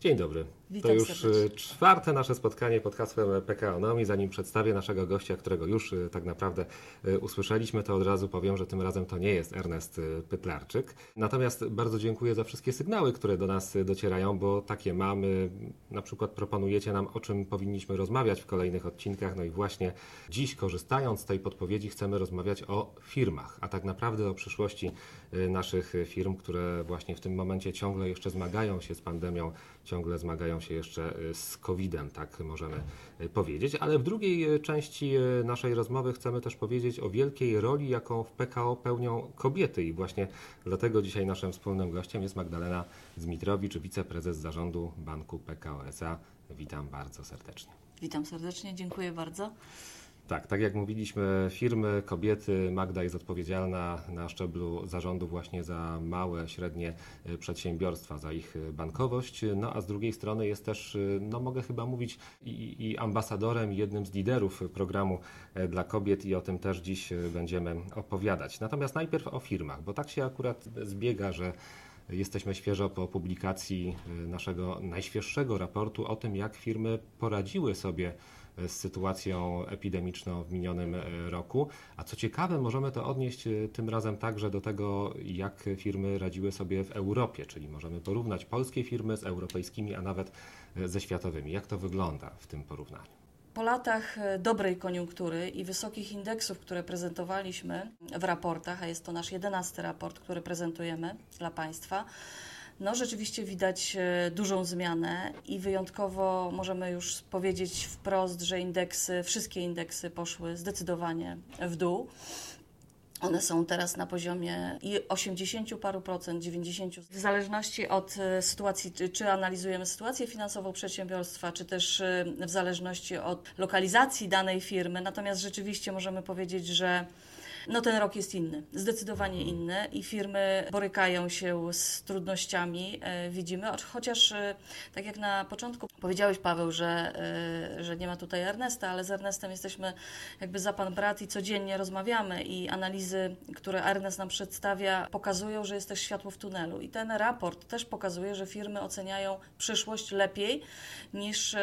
Dzień dobry. Witam to już serdecznie. y, czwarte nasze spotkanie pod hasłem PKOnomii. Zanim przedstawię naszego gościa, którego już y, tak naprawdę y, usłyszeliśmy, to od razu powiem, że tym razem to nie jest Ernest Pytlarczyk. Natomiast bardzo dziękuję za wszystkie sygnały, które do nas docierają, bo takie mamy. Na przykład proponujecie nam, o czym powinniśmy rozmawiać w kolejnych odcinkach. No i właśnie dziś, korzystając z tej podpowiedzi, chcemy rozmawiać o firmach, a tak naprawdę o przyszłości naszych firm, które właśnie w tym momencie ciągle jeszcze zmagają się z pandemią, ciągle zmagają się jeszcze y, z COVID-em, tak możemy y, powiedzieć. Ale w drugiej y, części naszej rozmowy chcemy też powiedzieć o wielkiej roli, jaką w PKO pełnią kobiety i właśnie dlatego dzisiaj naszym wspólnym gościem jest Magdalena Zmitrowicz, wiceprezes zarządu Banku PKO SA. Witam bardzo serdecznie. Witam serdecznie, dziękuję bardzo. Tak, tak jak mówiliśmy, firmy, kobiety, Magda jest odpowiedzialna na szczeblu zarządu właśnie za małe, średnie y, przedsiębiorstwa, za ich y, bankowość. No a z drugiej strony jest też, y, no mogę chyba mówić, i, i ambasadorem, jednym z liderów programu e, dla kobiet i o tym też dziś będziemy opowiadać. Natomiast najpierw o firmach, bo tak się akurat zbiega, że Jesteśmy świeżo po publikacji naszego najświeższego raportu o tym, jak firmy poradziły sobie z sytuacją epidemiczną w minionym e, roku. A co ciekawe, możemy to odnieść e, tym razem także do tego, jak firmy radziły sobie w Europie, czyli możemy porównać polskie firmy z europejskimi, a nawet e, ze światowymi. Jak to wygląda w tym porównaniu? Po latach dobrej koniunktury i wysokich indeksów, które prezentowaliśmy w raportach, a jest to nasz jedenasty raport, który prezentujemy dla Państwa, no rzeczywiście widać e, dużą zmianę i wyjątkowo możemy już powiedzieć wprost, że indeksy, wszystkie indeksy poszły zdecydowanie w dół. One są teraz na poziomie i 80 paru procent, 90, w zależności od e, sytuacji, czy, czy analizujemy sytuację finansową przedsiębiorstwa, czy też e, w zależności od lokalizacji danej firmy. Natomiast rzeczywiście możemy powiedzieć, że no ten rok jest inny, zdecydowanie inny i firmy borykają się z trudnościami, e, widzimy, chociaż e, tak jak na początku powiedziałeś Paweł, że, e, że nie ma tutaj Ernesta, ale z Ernestem jesteśmy jakby za pan brat i codziennie rozmawiamy i analizy, które Ernest nam przedstawia pokazują, że jest też światło w tunelu. I ten raport też pokazuje, że firmy oceniają przyszłość lepiej niż,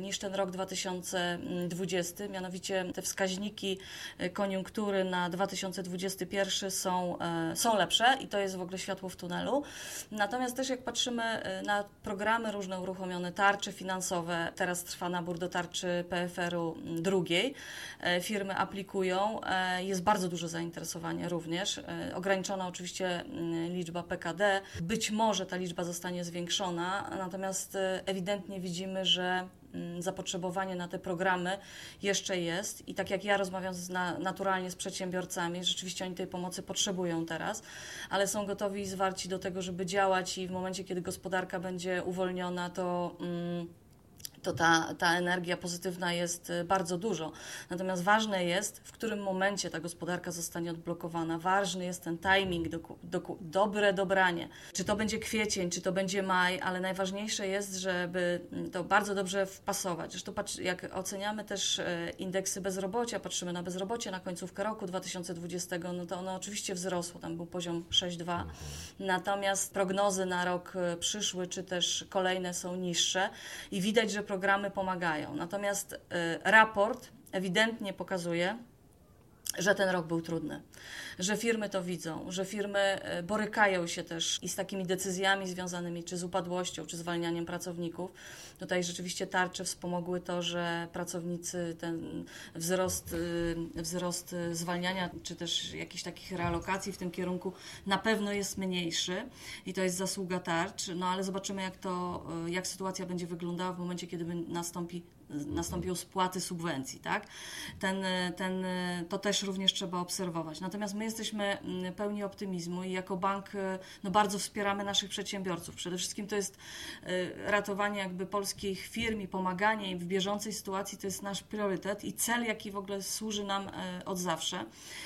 niż ten rok 2020, mianowicie te wskaźniki koniunktury na 2021 są, e, są lepsze i to jest w ogóle światło w tunelu. Natomiast też jak patrzymy e, na programy różne uruchomione, tarcze finansowe, teraz trwa nabór do tarczy PFR-u drugiej, e, firmy aplikują, jest bardzo duże zainteresowanie również, ograniczona oczywiście mm, liczba PKD, być może ta liczba zostanie zwiększona, natomiast ewidentnie widzimy, że mm, zapotrzebowanie na te programy jeszcze jest i tak jak ja rozmawiam z, na, naturalnie z przedsiębiorcami, rzeczywiście oni tej pomocy potrzebują teraz, ale są gotowi i zwarci do tego, żeby działać i w momencie, kiedy gospodarka będzie uwolniona, to... Mm, to ta, ta energia pozytywna jest y, bardzo dużo. Natomiast ważne jest, w którym momencie ta gospodarka zostanie odblokowana. Ważny jest ten timing, doku, doku, dobre dobranie. Czy to będzie kwiecień, czy to będzie maj, ale najważniejsze jest, żeby mm, to bardzo dobrze wpasować. Zresztą patrz, jak oceniamy też e, indeksy bezrobocia, patrzymy na bezrobocie na końcówkę roku 2020, no to ono oczywiście wzrosło, tam był poziom 6,2. Natomiast prognozy na rok e, przyszły, czy też kolejne są niższe i widać, że programy pomagają. Natomiast y, raport ewidentnie pokazuje, że ten rok był trudny, że firmy to widzą, że firmy y, borykają się też i z takimi decyzjami związanymi czy z upadłością, czy zwalnianiem pracowników. Tutaj rzeczywiście tarcze wspomogły to, że pracownicy ten wzrost, y, wzrost y, zwalniania, czy też jakichś takich realokacji w tym kierunku na pewno jest mniejszy i to jest zasługa tarcz, no ale zobaczymy jak to, jak sytuacja będzie wyglądała w momencie, kiedy nastąpi nastąpią spłaty subwencji, tak? Ten, ten, to też również trzeba obserwować. Natomiast my jesteśmy mm, pełni optymizmu i jako bank no, bardzo wspieramy naszych przedsiębiorców. Przede wszystkim to jest ratowanie jakby polskich firm i pomaganie im w bieżącej sytuacji to jest nasz priorytet i cel, jaki w ogóle służy nam od zawsze.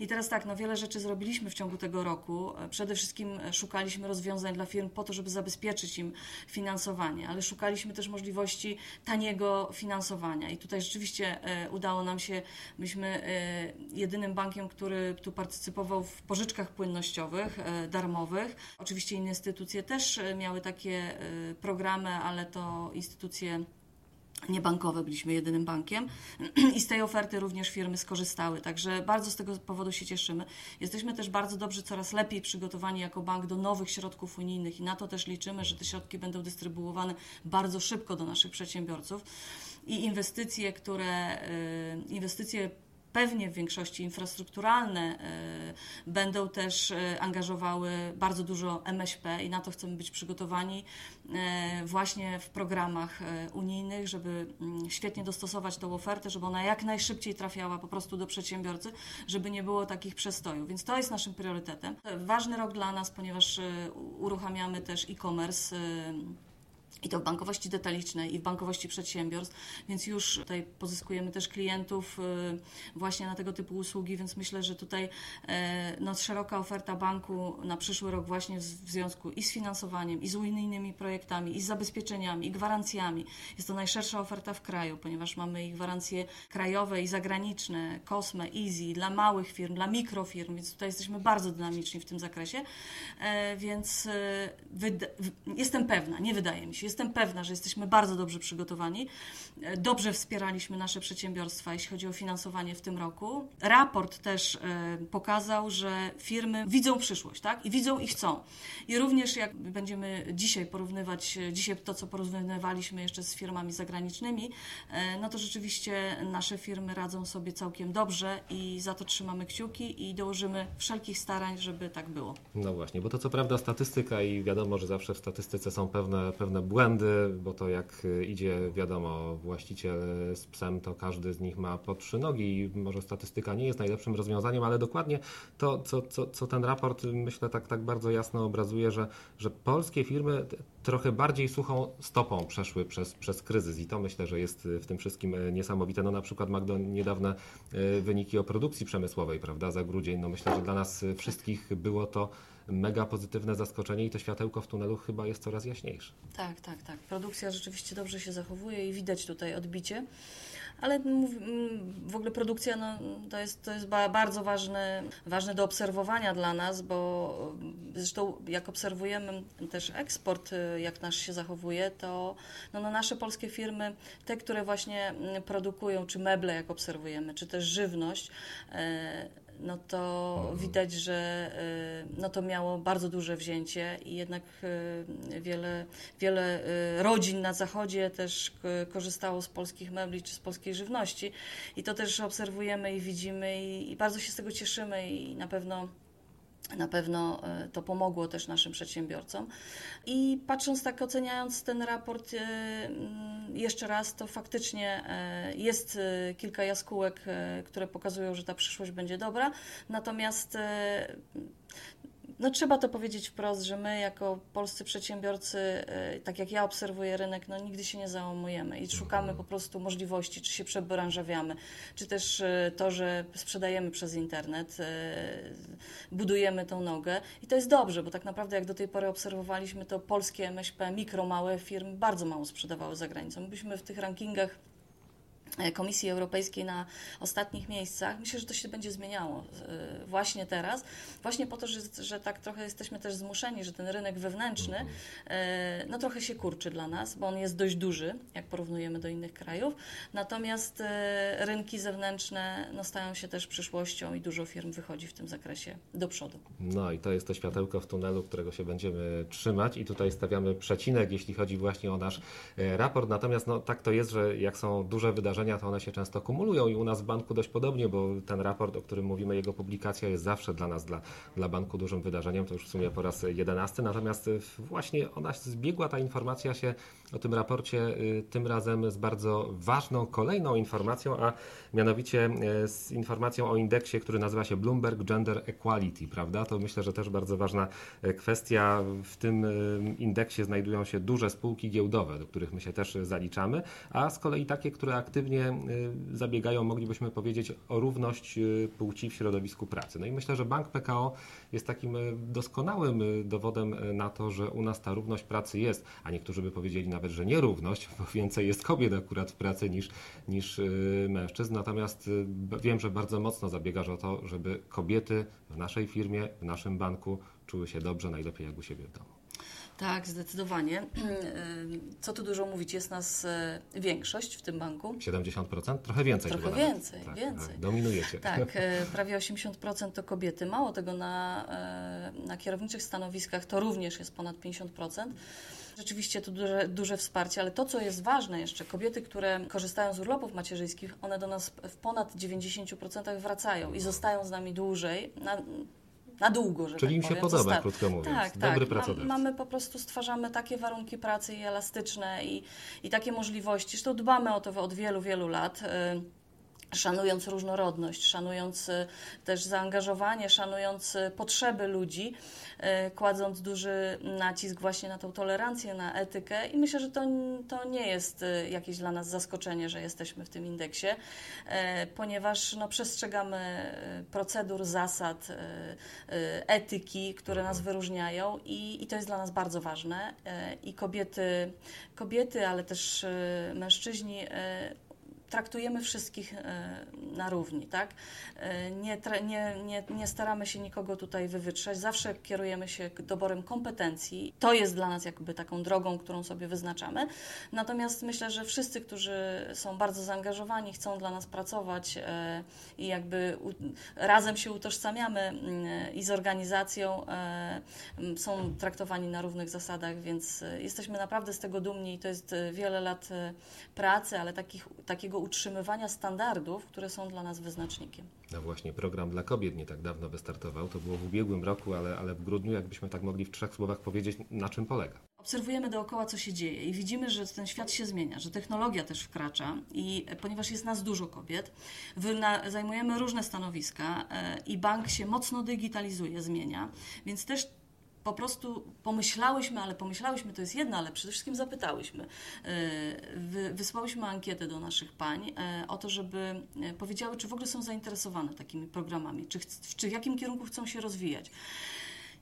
I teraz tak, no wiele rzeczy zrobiliśmy w ciągu tego roku. Przede wszystkim szukaliśmy rozwiązań dla firm po to, żeby zabezpieczyć im finansowanie, ale szukaliśmy też możliwości taniego finansowania finansowania. I tutaj rzeczywiście udało nam się, myśmy jedynym bankiem, który tu partycypował w pożyczkach płynnościowych, darmowych. Oczywiście inne instytucje też miały takie programy, ale to instytucje niebankowe, byliśmy jedynym bankiem. I z tej oferty również firmy skorzystały, także bardzo z tego powodu się cieszymy. Jesteśmy też bardzo dobrze, coraz lepiej przygotowani jako bank do nowych środków unijnych i na to też liczymy, że te środki będą dystrybuowane bardzo szybko do naszych przedsiębiorców. I inwestycje, które y, inwestycje pewnie w większości infrastrukturalne e, będą też e, angażowały bardzo dużo MŚP i na to chcemy być przygotowani e, właśnie w programach unijnych, żeby mm, świetnie dostosować tą ofertę, żeby ona jak najszybciej trafiała po prostu do przedsiębiorcy, żeby nie było takich przestojów. Więc to jest naszym priorytetem. Ważny rok dla nas, ponieważ uruchamiamy też e-commerce i to w bankowości detalicznej i w bankowości przedsiębiorstw, więc już tutaj pozyskujemy też klientów y, właśnie na tego typu usługi, więc myślę, że tutaj e, no, szeroka oferta banku na przyszły rok właśnie w związku i z finansowaniem, i z unijnymi projektami, i z zabezpieczeniami, i gwarancjami. Jest to najszersza oferta w kraju, ponieważ mamy i gwarancje krajowe i zagraniczne, Cosme, Easy, dla małych firm, dla mikrofirm, więc tutaj jesteśmy bardzo dynamiczni w tym zakresie, e, więc e, jestem pewna, nie wydaje mi się, jestem pewna, że jesteśmy bardzo dobrze przygotowani. E, dobrze wspieraliśmy nasze przedsiębiorstwa, jeśli chodzi o finansowanie w tym roku. Raport też e, pokazał, że firmy widzą przyszłość, tak? I widzą i chcą. I również jak będziemy dzisiaj porównywać, e, dzisiaj to, co porównywaliśmy jeszcze z firmami zagranicznymi, no to rzeczywiście nasze firmy radzą sobie całkiem dobrze i za to trzymamy kciuki i dołożymy wszelkich starań, żeby tak było. No właśnie, bo to co prawda statystyka i wiadomo, że zawsze w statystyce są pewne, pewne bo to jak idzie, wiadomo, właściciel z psem, to każdy z nich ma po trzy nogi i może statystyka nie jest najlepszym rozwiązaniem, ale dokładnie to, co, co, co ten raport, myślę, tak, tak bardzo jasno obrazuje, że, że polskie firmy trochę bardziej suchą stopą przeszły przez, przez kryzys i to myślę, że jest w tym wszystkim niesamowite. No na przykład Magdo, niedawne wyniki o produkcji przemysłowej, prawda, za grudzień, no myślę, że dla nas wszystkich było to mega pozytywne zaskoczenie i to światełko w tunelu chyba jest coraz jaśniejsze. Tak, tak, tak. Produkcja rzeczywiście dobrze się zachowuje i widać tutaj odbicie. Ale w ogóle produkcja no, to, jest, to jest bardzo ważne, ważne do obserwowania dla nas, bo zresztą jak obserwujemy też eksport, jak nasz się zachowuje, to no, no nasze polskie firmy, te, które właśnie produkują, czy meble, jak obserwujemy, czy też żywność, e, no to mhm. widać, że y, no to miało bardzo duże wzięcie i jednak y, wiele, wiele y, rodzin na zachodzie też korzystało z polskich mebli czy z polskiej żywności i to też obserwujemy i widzimy i, i bardzo się z tego cieszymy i na pewno na pewno e, to pomogło też naszym przedsiębiorcom. I patrząc tak, oceniając ten raport e, mm, jeszcze raz, to faktycznie e, jest kilka jaskółek, które pokazują, że ta przyszłość będzie dobra. Natomiast no trzeba to powiedzieć wprost, że my jako polscy przedsiębiorcy, e, tak jak ja obserwuję rynek, no nigdy się nie załamujemy i szukamy po prostu możliwości, czy się przebranżawiamy, czy też e, to, że sprzedajemy przez internet, e, budujemy tą nogę i to jest dobrze, bo tak naprawdę jak do tej pory obserwowaliśmy, to polskie MŚP, mikro, małe firmy bardzo mało sprzedawały za granicą. Byliśmy w tych rankingach Komisji Europejskiej na ostatnich miejscach. Myślę, że to się będzie zmieniało e, właśnie teraz, właśnie po to, że, że tak trochę jesteśmy też zmuszeni, że ten rynek wewnętrzny mhm. e, no trochę się kurczy dla nas, bo on jest dość duży, jak porównujemy do innych krajów, natomiast rynki zewnętrzne no, stają się też przyszłością i dużo firm wychodzi w tym zakresie do przodu. No i to jest to światełko w tunelu, którego się będziemy trzymać i tutaj stawiamy przecinek, jeśli chodzi właśnie o nasz raport, natomiast no, tak to jest, że jak są duże wydarzenia, wydarzenia, to one się często kumulują i u nas w banku dość podobnie, bo ten raport, o którym mówimy, jego publikacja jest zawsze dla nas, dla, dla banku dużym wydarzeniem, to już w sumie po raz jedenasty, natomiast właśnie ona zbiegła ta informacja się o tym raporcie y, tym razem z bardzo ważną kolejną informacją, a mianowicie y, z informacją o indeksie, który nazywa się Bloomberg Gender Equality, prawda? To myślę, że też bardzo ważna y, kwestia. W tym indeksie znajdują się duże spółki giełdowe, do których my się też zaliczamy, a z kolei takie, które aktywnie głównie zabiegają, moglibyśmy powiedzieć, o równość płci w środowisku pracy. No i myślę, że Bank PKO jest takim doskonałym dowodem na to, że u nas ta równość pracy jest, a niektórzy by powiedzieli nawet, że nierówność, bo więcej jest kobiet akurat w pracy niż, niż mężczyzn. Natomiast wiem, że bardzo mocno zabiegasz o to, żeby kobiety w naszej firmie, w naszym banku czuły się dobrze, najlepiej jak u siebie w domu. Tak, zdecydowanie. Co tu dużo mówić, jest nas e, większość w tym banku. 70%? Trochę więcej. Trochę więcej, tak, więcej. Tak, dominujecie. Tak, e, prawie 80% to kobiety. Mało tego, na, e, na kierowniczych stanowiskach to również jest ponad 50%. Rzeczywiście to duże, duże wsparcie, ale to, co jest ważne jeszcze, kobiety, które korzystają z urlopów macierzyńskich, one do nas w ponad 90% wracają i zostają z nami dłużej. Na, na długo, że Czyli tak im się powiem, podoba, krótko mówiąc. Tak, Dobry tak. pracodawca. Mamy po prostu, stwarzamy takie warunki pracy i elastyczne i, i takie możliwości. Zresztą dbamy o to od wielu, wielu lat. Szanując różnorodność, szanując y, też zaangażowanie, szanując y, potrzeby ludzi, y, kładąc duży nacisk właśnie na tą tolerancję, na etykę. I myślę, że to, to nie jest jakieś dla nas zaskoczenie, że jesteśmy w tym indeksie, ponieważ no, przestrzegamy procedur, zasad, etyki, które nas wyróżniają i, i to jest dla nas bardzo ważne. I kobiety, kobiety, ale też mężczyźni traktujemy wszystkich e, na równi, tak? E, nie, nie, nie, nie staramy się nikogo tutaj wywytrzeć, zawsze kierujemy się doborem kompetencji. To jest dla nas jakby taką drogą, którą sobie wyznaczamy. Natomiast myślę, że wszyscy, którzy są bardzo zaangażowani, chcą dla nas pracować e, i jakby razem się utożsamiamy i z organizacją, są traktowani na równych zasadach, więc jesteśmy naprawdę z tego dumni i to jest wiele lat pracy, ale takich, takiego utrzymywania standardów, które są dla nas wyznacznikiem. No właśnie, program dla kobiet nie tak dawno wystartował. To było w ubiegłym roku, ale, ale w grudniu, jakbyśmy tak mogli w trzech słowach powiedzieć, na czym polega. Obserwujemy dookoła, co się dzieje i widzimy, że ten świat się zmienia, że technologia też wkracza i ponieważ jest nas dużo kobiet, zajmujemy różne stanowiska e, i bank się mocno digitalizuje, zmienia, więc też po prostu pomyślałyśmy, ale pomyślałyśmy to jest jedno, ale przede wszystkim zapytałyśmy. E, wysłałyśmy ankietę do naszych pań e, o to, żeby e, powiedziały, czy w ogóle są zainteresowane takimi programami, czy, czy w jakim kierunku chcą się rozwijać.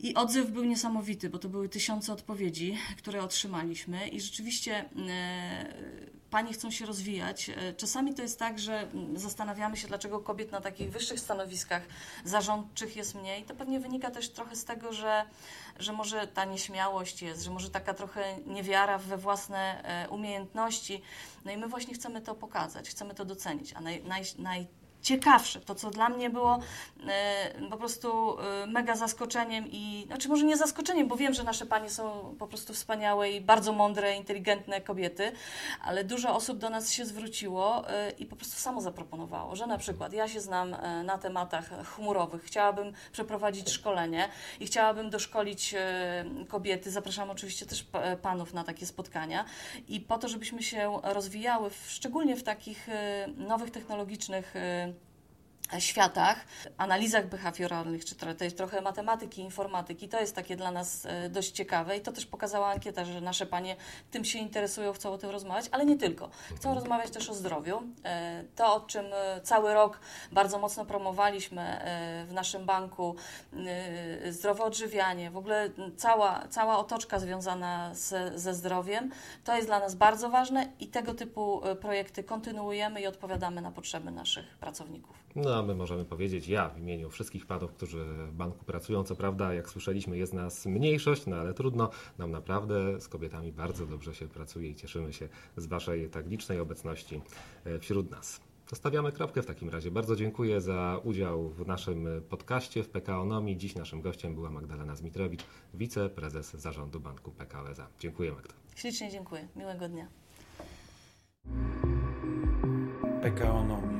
I odzew był niesamowity, bo to były tysiące odpowiedzi, które otrzymaliśmy, i rzeczywiście Panie chcą się rozwijać. E, czasami to jest tak, że mm, zastanawiamy się, dlaczego kobiet na takich wyższych stanowiskach zarządczych jest mniej. To pewnie wynika też trochę z tego, że, że może ta nieśmiałość jest, że może taka trochę niewiara we własne e, umiejętności. No i my właśnie chcemy to pokazać, chcemy to docenić. A naj, naj, naj ciekawsze. To, co dla mnie było e, po prostu e, mega zaskoczeniem i, znaczy może nie zaskoczeniem, bo wiem, że nasze panie są po prostu wspaniałe i bardzo mądre, inteligentne kobiety, ale dużo osób do nas się zwróciło e, i po prostu samo zaproponowało, że na przykład ja się znam na tematach chmurowych, chciałabym przeprowadzić szkolenie i chciałabym doszkolić kobiety, zapraszam oczywiście też panów na takie spotkania. I po to, żebyśmy się rozwijały, w, szczególnie w takich nowych technologicznych światach, analizach behawioralnych, czy to jest trochę matematyki, informatyki. To jest takie dla nas e, dość ciekawe i to też pokazała ankieta, że nasze panie tym się interesują, chcą o tym rozmawiać, ale nie tylko. Chcą rozmawiać też o zdrowiu. E, to, o czym e, cały rok bardzo mocno promowaliśmy w naszym banku, zdrowe odżywianie, w ogóle cała, cała otoczka związana ze zdrowiem, to jest dla nas bardzo ważne i tego typu projekty kontynuujemy i odpowiadamy na potrzeby naszych pracowników. No, my możemy powiedzieć, ja w imieniu wszystkich panów, którzy w banku pracują, co prawda, jak słyszeliśmy, jest nas mniejszość, no ale trudno, nam naprawdę z kobietami bardzo dobrze się pracuje i cieszymy się z Waszej tak licznej obecności e, wśród nas. Zostawiamy kropkę w takim razie. Bardzo dziękuję za udział w naszym podcaście w PKOnomii. Dziś naszym gościem była Magdalena Zmitrowicz, wiceprezes zarządu Banku PKO SA. Dziękuję Magda. Ślicznie dziękuję. Miłego dnia. PKOnomii